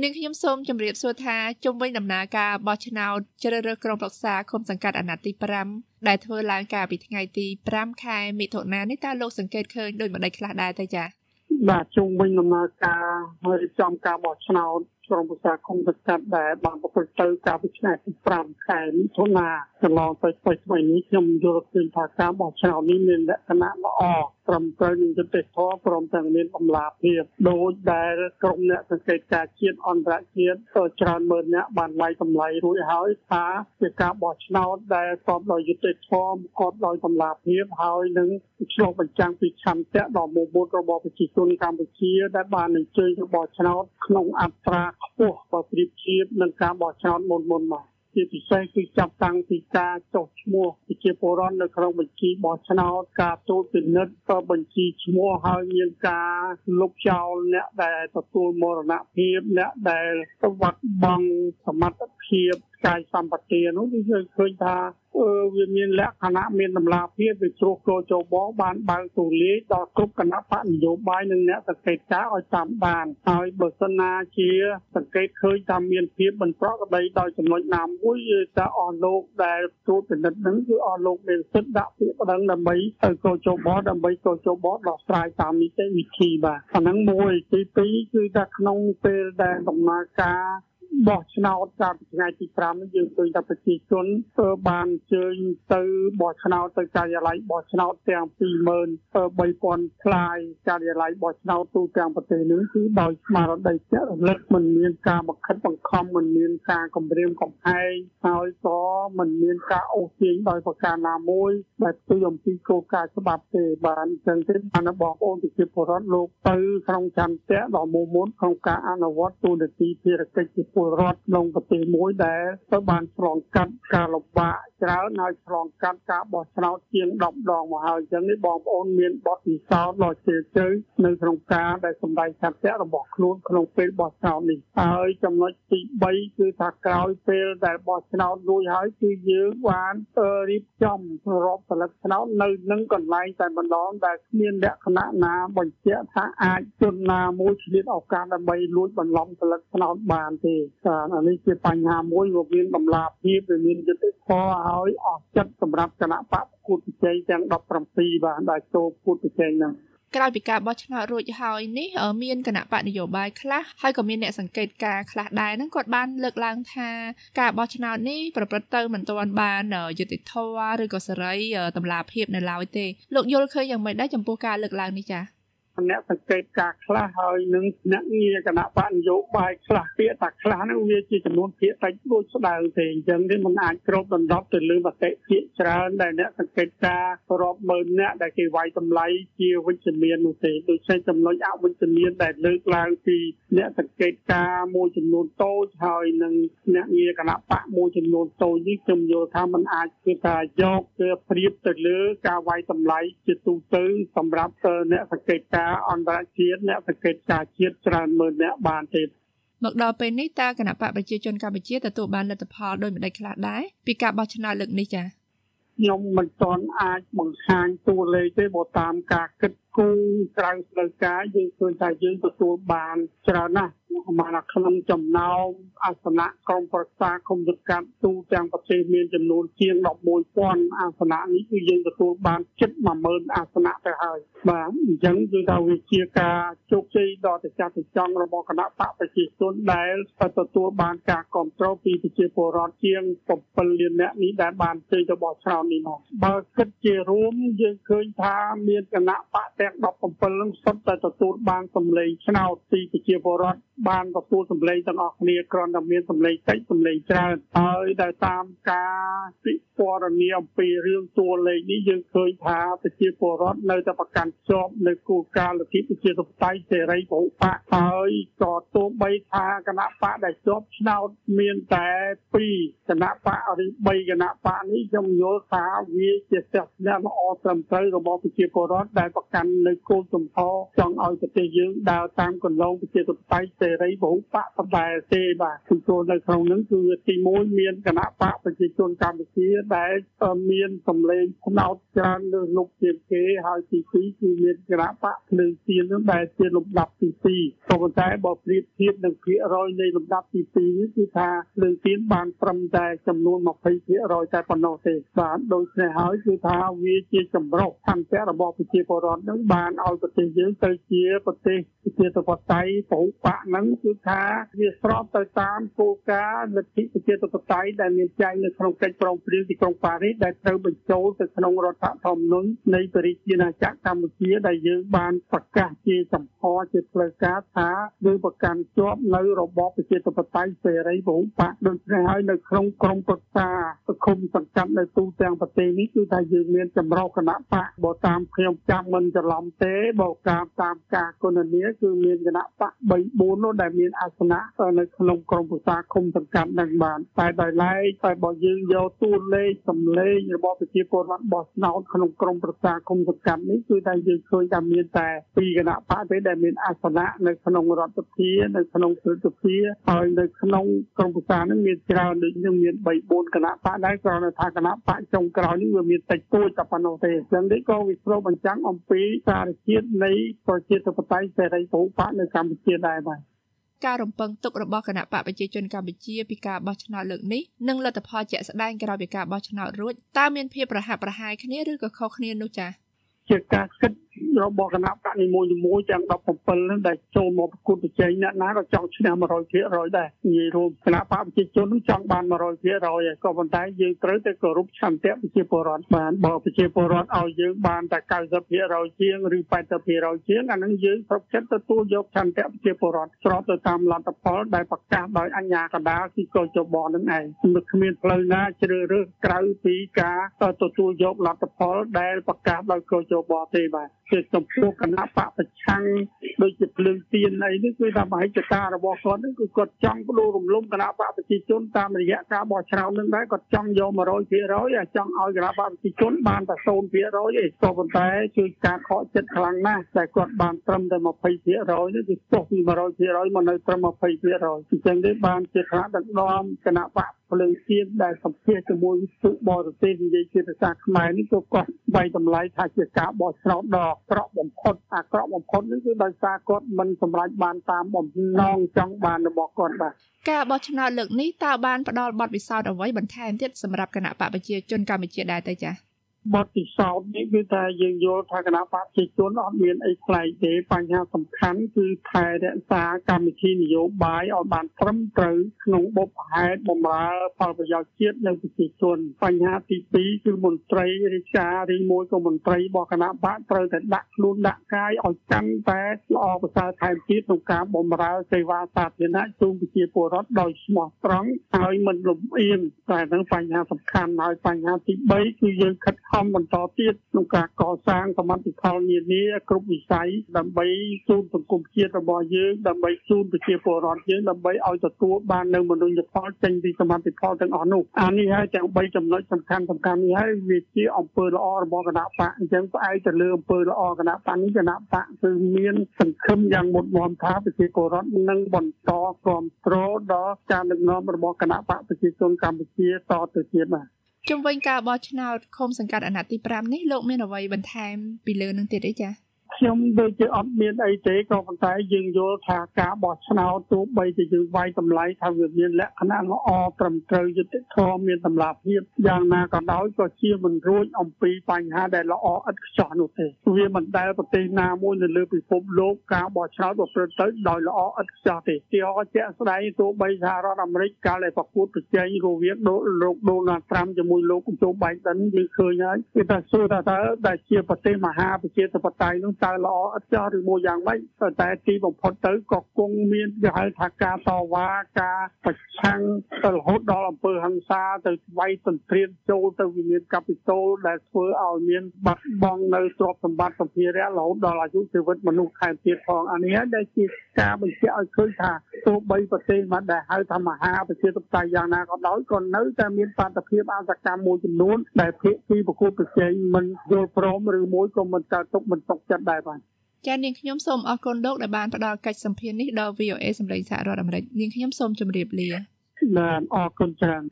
នាងខ្ញុំសូមជម្រាបសួរថាជុំវិញដំណើរការបោះឆ្នោតជ្រើសរើសក្រុមប្រឹក្សាគុំសង្កាត់អាណត្តិទី5ដែលធ្វើឡើងកាលពីថ្ងៃទី5ខែមិថុនានេះតើលោកសង្កេតឃើញដូចម្ដេចខ្លះដែរទៅចា៎បាទជុំវិញដំណើរការរៀបចំការបោះឆ្នោតក្រុមប្រឹក្សាគុំសង្កាត់ដែលបានប្រព្រឹត្តទៅកាលពីថ្ងៃទី5ខែមិថុនា កន្លងទៅថ្មីៗនេះខ្ញុំយល់ឃើញថាការបោះឆ្នោតនេះមានលក្ខណៈល្អត្រឹមត្រូវនឹងយុត្តិធម៌ព្រមទាំងមានតម្លាភាពដោយដែលក្រុមអ្នកសង្កេតការជាតិអន្តរជាតិច្រើនម៉ឺនអ្នកបានវាយតម្លៃរួចហើយថាជាការបោះឆ្នោតដែលប្រកបដោយយុត្តិធម៌ប្រកបដោយតម្លាភាពហើយនឹងឆ្លុះបញ្ចាំងពីឆន្ទៈដ៏មោមុតរបស់ប្រជាជនកម្ពុជាដែលបានអញ្ជើញទៅបោះឆ្នោតក្នុងអត្រាខ្ពស់បើប្រៀបធៀបនឹងការបោះឆ្នោតមុនមុនមក ជាពិសេសគឺចាប់តាំងពីការចុះឈ្មោះប្រជាពលរដ្ឋនៅក្នុងបញ្ជីបោះឆ្នោតការទូតពិនិត្យបញ្ជីឈ្មោះហើយមានការលុបចោលអ្នកដែលទទួលមរណភាពអ្នកដែលវត្តបង់សមត្ថភាព កាយសម្បទានោះគឺឃើញថាវាមានលក្ខណៈមានតម្លាភាពវាជ្រុះចូលចូលបបានបើកទូលាយដល់គ្រប់គណៈបកនយោបាយនិងអ្នកសង្កេតការឲ្យតាមបានហើយបើសិនណាជាសង្កេតឃើញថាមានភាពមិនប្រក្រតីដោយចំណុចណាមួយតើអស់លោកដែលទូតពិនិត្យនឹងគឺអស់លោកមានសិទ្ធិដាក់ពាក្យប្តឹងដើម្បីទៅកោជបដើម្បីកោជបដោះស្រាយតាមនីតិវិធីបាទអាហ្នឹងមួយទី2គឺថាក្នុងពេលដែលដំណើរការ បោះឆ្នោតកាលពីថ្ងៃទី5នេះយើងឃើញថាប្រជាជនធ្វើបានអញ្ជើញទៅបោះឆ្នោតទៅការិយាល័យបោះឆ្នោតទាំង23000ផ្លាយការិយាល័យបោះឆ្នោតទូទាំងប្រទេសនេះគឺដោយស្មារតីជាក់រលឹកមិនមានការបង្ខិតបង្ខំមិនមានការគំរាមកំហែងហើយក៏មិនមានការអូសទាញដោយប្រការណាមួយដែលផ្ទុយអំពីគោលការណ៍ច្បាប់ទេបានអញ្ចឹងទេបានបងប្អូនប្រជាពលរដ្ឋលោកទៅក្នុងចន្ទៈដ៏មុំមុនក្នុងការអនុវត្តទូនាទីភារកិច្ចជាពលរដ្ឋក្នុងប្រទេសមួយដែលទៅបានឆ្លងកាត់ការលំបាក ច្រើនហើយឆ្លងកាត់ការបោះឆ្នោតជាង10ដងមកហើយអញ្ចឹងនេះបងប្អូនមានបទពិសោធន៍ដ៏ជ្រាលជ្រៅនៅក្នុងការដែលសម្ដែងសត្យរបស់ខ្លួនក្នុងពេលបោះឆ្នោតនេះហើយចំណុចទី3គឺថាក្រោយពេលដែលបោះឆ្នោតរួចហើយគឺយើងបានរៀបចំរាប់សិលឹកឆ្នោតនៅនឹងកន្លែងតែម្ដងដែលគ្មានលក្ខណៈណាបញ្ជាក់ថាអាចជនណាមួយឆ្លៀតឱកាសដើម្បីលួចបន្លំសិលឹកឆ្នោតបានទេចាអានេះជាបញ្ហាមួយវាមានតម្លាភាពវាមានយុត្តិធម៌ហើយអស់ចិត្តសម្រាប់គណៈបកគូតប្រជែងទាំង17បាទដែលចូលគូតប្រជែងហ្នឹងក្រោយពីការបោះឆ្នោតរួចហើយនេះមានគណៈបកនយោបាយខ្លះហើយក៏មានអ្នកសង្កេតការខ្លះដែរហ្នឹងគាត់បានលើកឡើងថាការបោះឆ្នោតនេះប្រព្រឹត្តទៅមិនទាន់បានយុត្តិធម៌ឬក៏សេរីតម្លាភាពនៅឡើយទេលោកយល់ឃើញយ៉ាងម៉េចដែរចំពោះការលើកឡើងនេះចា៎ ណៈសង្កេតការខ្លះហើយនឹងភ្នាក់ងារគណៈបកនយោបាយខ្លះពាក្យថាខ្លះនោះវាជាចំនួនភាគតិចដូចស្ដៅទេអញ្ចឹងវាមិនអាចគ្របដណ្ដប់ទៅលើមតិភាគច្រើនដែលអ្នកសង្កេតការរាប់ម៉ឺនអ្នកដែលគេវាយតម្លៃជាវិជ្ជមាននោះទេដូចជាចំណុចអវិជ្ជមានដែលលើកឡើងពីអ្នកសង្កេតការមួយចំនួនតូចហើយនឹងភ្នាក់ងារគណៈបកមួយចំនួនតូចនេះខ្ញុំយល់ថាมันអាចគឺថាយកទៅប្រៀបទៅលើការវាយតម្លៃជាទូទៅសម្រាប់អ្នកសង្កេតការការអន្តរជាតិអ្នកសង្កេតការជាតិច្រើនម៉ឺនអ្នកបានទេមកដល់ពេលនេះតើគណៈបកប្រជាជនកម្ពុជាទទួលបានលទ្ធផលដោយម្ដេចខ្លះដែរពីការបោះឆ្នោតលើកនេះចា៎ខ្ញុំមិនទាន់អាចបង្ហាញតួលេខទេបើតាមការគិតគូរក្រៅស្ដីការយើងឃើញថាយើងទទួលបានច្រើនណាស់ បានក្នុងចំណោមអាសនៈក្រុមប្រឹក្សាគុំសង្កាត់ទូទាំងប្រទេសមានចំនួនជាង11000អាសនៈនេះគឺយើងទទួលបានជិត10000អាសនៈទៅហើយបាទអញ្ចឹងគឺថាវាជាការជោគជ័យដ៏ត្រចះត្រចង់របស់គណៈបកប្រជាជនដែលទទួលបានការគ្រប់គ្រងពីប្រជាពលរដ្ឋជាង7លាននាក់នេះដែលបានជ័យទៅបោះឆ្នោតនេះមកបើគិតជារួមយើងឃើញថាមានគណៈបកទាំង17នឹងសុទ្ធតែទទួលបានសម្លេងឆ្នោតពីប្រជាពលរដ្ឋបានទទួលសម្លេងទាំងអស់គ្នាគ្រាន់តែមានសម្លេងតិចសម្លេងច្រើនហើយដែលតាមការពិពណ៌នាអំពីរឿងតួលេខនេះយើងឃើញថាប្រជាពលរដ្ឋនៅតែប្រកាន់ជាប់នៅគោលការណ៍លទ្ធិប្រជាធិបតេយ្យសេរីពហុបកហើយក៏ទោះបីថាគណៈបកដែលជាប់ឆ្នោតមានតែ2គណៈបកឬ3គណៈបកនេះខ្ញុំយល់ថាវាជាទស្សនៈល្អត្រឹមត្រូវរបស់ប្រជាពលរដ្ឋដែលប្រកាន់នៅគោលជំហរចង់ឲ្យប្រទេសយើងដើរតាមគន្លងប្រជាធិបតេយ្យសេរីពហុបកបតែទេបាទគឺចូលនៅក្នុងនឹងគឺទី1មានគណៈបកប្រជាជនកម្ពុជាដែលមានសម្លេងផ្នោតច្រើនលើលោកជាងគេហើយទី2គឺមានគណៈបកភ្លើងទៀននោះដែលជាលំដាប់ទី2ក៏ប៉ុន្តែបើប្រៀបធៀបនឹងភាគរយនៃលំដាប់ទី2នេះគឺថាភ្លើងទៀនបានត្រឹមតែចំនួន20%តែប៉ុណ្ណោះទេបាទដូច្នេះហើយគឺថាវាជាចម្រុះសន្តិរបស់ប្រជាពលរដ្ឋនឹងបានឲ្យប្រទេសយើងទៅជាប្រទេសប្រជាធិបតេយ្យពហុបកហ្នឹងគឺថាវាស្របទៅតាមគោលការណ៍លទ្ធិប្រជាធិបតេយ្យដែលមានចែងនៅក្នុងកិច្ចព្រមព្រៀងទីក្រុងប៉ារីសដែលត្រូវបញ្ចូលទៅក្នុងរដ្ឋធម្មនុញ្ញនៃប្រជាណាចក្រកម្ពុជាដែលយើងបានប្រកាសជាចំហជាផ្លូវការថាយើងប្រកាន់ជាប់នៅរបបប្រជាធិបតេយ្យសេរីពហុបកដូច្នេះហើយនៅក្នុងក្រមប្រឹក្សាសង្គមសង្កាត់នៅទូទាំងប្រទេសនេះគឺថាយើងមានចម្រុះគណៈបកបើតាមខ្ញុំចាំមិនច្រឡំទេបើតាមតាមការគុណនាគឺមានគណៈបក3 4នោះដែលមានអាសនៈនៅក្នុងក្រមប្រឹក្សាគុំសង្កាត់នឹងបានតែដោយឡែកតែបើយើងយកតួលេខសម្លេងរបស់ប្រជាពលរដ្ឋបោះឆ្នោតក្នុងក្រមប្រឹក្សាគុំសង្កាត់នេះគឺតែយើងឃើញថាមានតែពីរគណៈបកទេដែលមានអាសនៈនៅក្នុងរដ្ឋសភានៅក្នុងព្រឹទ្ធសភាហើយនៅក្នុងក្រមប្រឹក្សានឹងមានច្រើនដូចនឹងមាន3 4គណៈបកដែរគ្រាន់តែថាគណៈបកចុងក្រោយនេះវាមានតិចតួចតែប៉ុណ្ណោះទេអញ្ចឹងនេះក៏វាឆ្លុះបញ្ចាំងអំពីសារជាតិនៃប្រជាធិបតេយ្យសេរីពហុបកនៅកម្ពុជាដែរបាទ ការរំពឹងទុករបស់គណៈបកប្រជាជនកម្ពុជាពីការបោះឆ្នោតលើកនេះនិងលទ្ធផលជាក់ស្ដែងក្រោយពីការបោះឆ្នោតរួចតើមានភាពប្រហាក់ប្រហែលគ្នាឬក៏ខុសគ្នានោះចា៎ជាការគិតរបស់គណៈបកនីមួយៗទាំង17នឹងដែលចូលមកប្រកួតប្រជែងអ្នកណាក៏ចង់ឈ្នះ100%ដែរនិយាយរួមគណៈបកប្រជាជននឹងចង់បាន100%ហើយក៏ប៉ុន្តែយើងត្រូវតែគោរពឆន្ទៈប្រជាពលរដ្ឋបានបើប្រជាពលរដ្ឋឲ្យយើងបានតែ90%ជាងឬ80%ជាងអានឹងយើងគ្រប់ចិត្តទទួលយកឆន្ទៈប្រជាពលរដ្ឋស្របទៅតាមលទ្ធផលដែលប្រកាសដោយអញ្ញាកដាលគឺកោចបនឹងឯងមិនគ្មានផ្លូវណាជ្រើសរើសក្រៅពីការទទួលយកលទ្ធផលដែលប្រកាសដោយកោចបទេបាទជាចំពោះគណៈបកប្រឆាំងដូចជាភ្លើងទៀនអីនេះគឺថាមហិច្ឆតារបស់គាត់នេះគឺគាត់ចង់បដូររំលំគណៈបកប្រជាជនតាមរយៈការបោះឆ្នោតនឹងដែរគាត់ចង់យក100%ហើយចង់ឲ្យគណៈបកប្រជាជនបានតែ0%ឯងក៏ប៉ុន្តែជួយការខកចិត្តខ្លាំងណាស់តែគាត់បានត្រឹមតែ20%នេះគឺចុះពី100%មកនៅត្រឹម20%អញ្ចឹងទេបានជាថ្នាក់ដឹកនាំគណៈបកភ្លើងទៀនដែលសម្ភាសជាមួយសុបរទេសនិយាយជាភាសាខ្មែរនេះក៏គាត់បីតម្លៃថាជាការបោះឆ្នោតដ៏អាក្រក់បំផុតអាក្រក់បំផុតនេះគឺដោយសារគាត់មិនសម្រេចបានតាមបំណងចង់បានរបស់គាត់បាទការបោះឆ្នោតលើកនេះតើបានផ្ដល់បទពិសោធន៍អ្វីបន្ថែមទៀតសម្រាប់គណៈបកប្រជាជនកម្ពុជាដែរទៅចា៎ បទពិសោធន៍នេះគឺថាយើងយល់ថាគណៈបព្វជិជនអត់មានអីប្លែកទេបញ្ហាសំខាន់គឺថែរក្សាកម្មវិធីនយោបាយឲ្យបានត្រឹមត្រូវក្នុងបុព្វហេតុបម្រើផលប្រយោជន៍ជាតិនិងប្រជាជនបញ្ហាទី2គឺមន្ត្រីរាជការរីមួយក៏មន្ត្រីរបស់គណៈបកត្រូវតែដាក់ខ្លួនដាក់កាយឲ្យកាន់តែល្អប្រសើរថែមទៀតក្នុងការបម្រើសេវាសាធារណៈជូនប្រជាពលរដ្ឋដោយស្មោះត្រង់ហើយមិនលំអៀងតែនឹងបញ្ហាសំខាន់ហើយបញ្ហាទី3គឺយើងខិតខំបន្តទៀតក្នុងការកសាងសមត្ថផលនានាគ្រប់វិស័យដើម្បីជូនសង្គមជាតិរបស់យើងដើម្បីជូនប្រជាពលរដ្ឋយើងដើម្បីឲ្យទទួលបាននៅមនុស្សផលចេញពីសមត្ថផលទាំងអស់នោះអានេះហើយទាំង3ចំណុចសំខាន់សំខាន់នេះហើយវាជាអង្គើល្អរបស់គណៈបកអញ្ចឹងផ្អែកទៅលើអង្គើល្អគណៈបកនេះគណៈបកគឺមានសង្ឃឹមយ៉ាងមុតមមថាប្រជាពលរដ្ឋនឹងបន្តគ្រប់គ្រងដល់ការដឹកនាំរបស់គណៈបកប្រជាជនកម្ពុជាតទៅទៀតបាទ ជុំវិញការបោះឆ្នោតឃុំសង្កាត់អាណត្តិទី5នេះលោកមានអ្វីបន្ថែមពីលើនឹងទៀតអីចា៎ ខ្ញុំដូចជាអត់មានអីទេក៏ប៉ុន្តែយើងយល់ថាការបោះឆ្នោតទោះបីជាយើងវាយតម្លៃថាវាមានលក្ខណៈល្អត្រឹមត្រូវយុត្តិធម៌មានតម្លាភាពយ៉ាងណាក៏ដោយក៏ជាមិនរួចអំពីបញ្ហាដែលល្អឥតខ្ចោះនោះទេវាមិនដែលប្រទេសណាមួយនៅលើពិភពលោកការបោះឆ្នោតប្រព្រឹត្តទៅដោយល្អឥតខ្ចោះទេទីអជាក់ស្ដែងទោះបីសហរដ្ឋអាមេរិកកាលដែលប្រកួតប្រជែងរវាងលោកដូណាល់ត្រាំជាមួយលោកជូបៃដិនយើងឃើញហើយគឺថាសួរថាតើដែលជាប្រទេសមហាប្រជាធិបតេយ្យនោះតើល្អឥតចោះឬមួយយ៉ាងម៉េចតែទីបំផុតទៅក៏គង់មានគេហៅថាការតវ៉ាការប្រឆាំងទៅរហូតដល់អំពើហិង្សាទៅស្វ័យសន្ទ្រានចូលទៅវិមានកាពីតូលដែលធ្វើឲ្យមានបាត់បង់នៅទ្រព្យសម្បត្តិសម្ភារៈរហូតដល់អាយុជីវិតមនុស្សថែមទៀតផងអានេះដែលជាការបញ្ជាក់ឲ្យឃើញថាទោះបីប្រទេសមកដែលហៅថាមហាប្រជាធិបតេយ្យយ៉ាងណាក៏ដោយក៏នៅតែមានបាតុភិបអសកម្មមួយចំនួនដែលភាគីប្រគល់ប្រជែងមិនយល់ព្រមឬមួយក៏មិនកើតទុកមិនຕົកចិត្តដែរបាទចានាងខ្ញុំសូមអរគុណលោកដែលបានផ្ដល់កិច្ចសម្ភារនេះដល់ VOA សម្លេងសហរដ្ឋអាមេរិកនាងខ្ញុំសូមជម្រាបលាបាទអរគុណច្រើន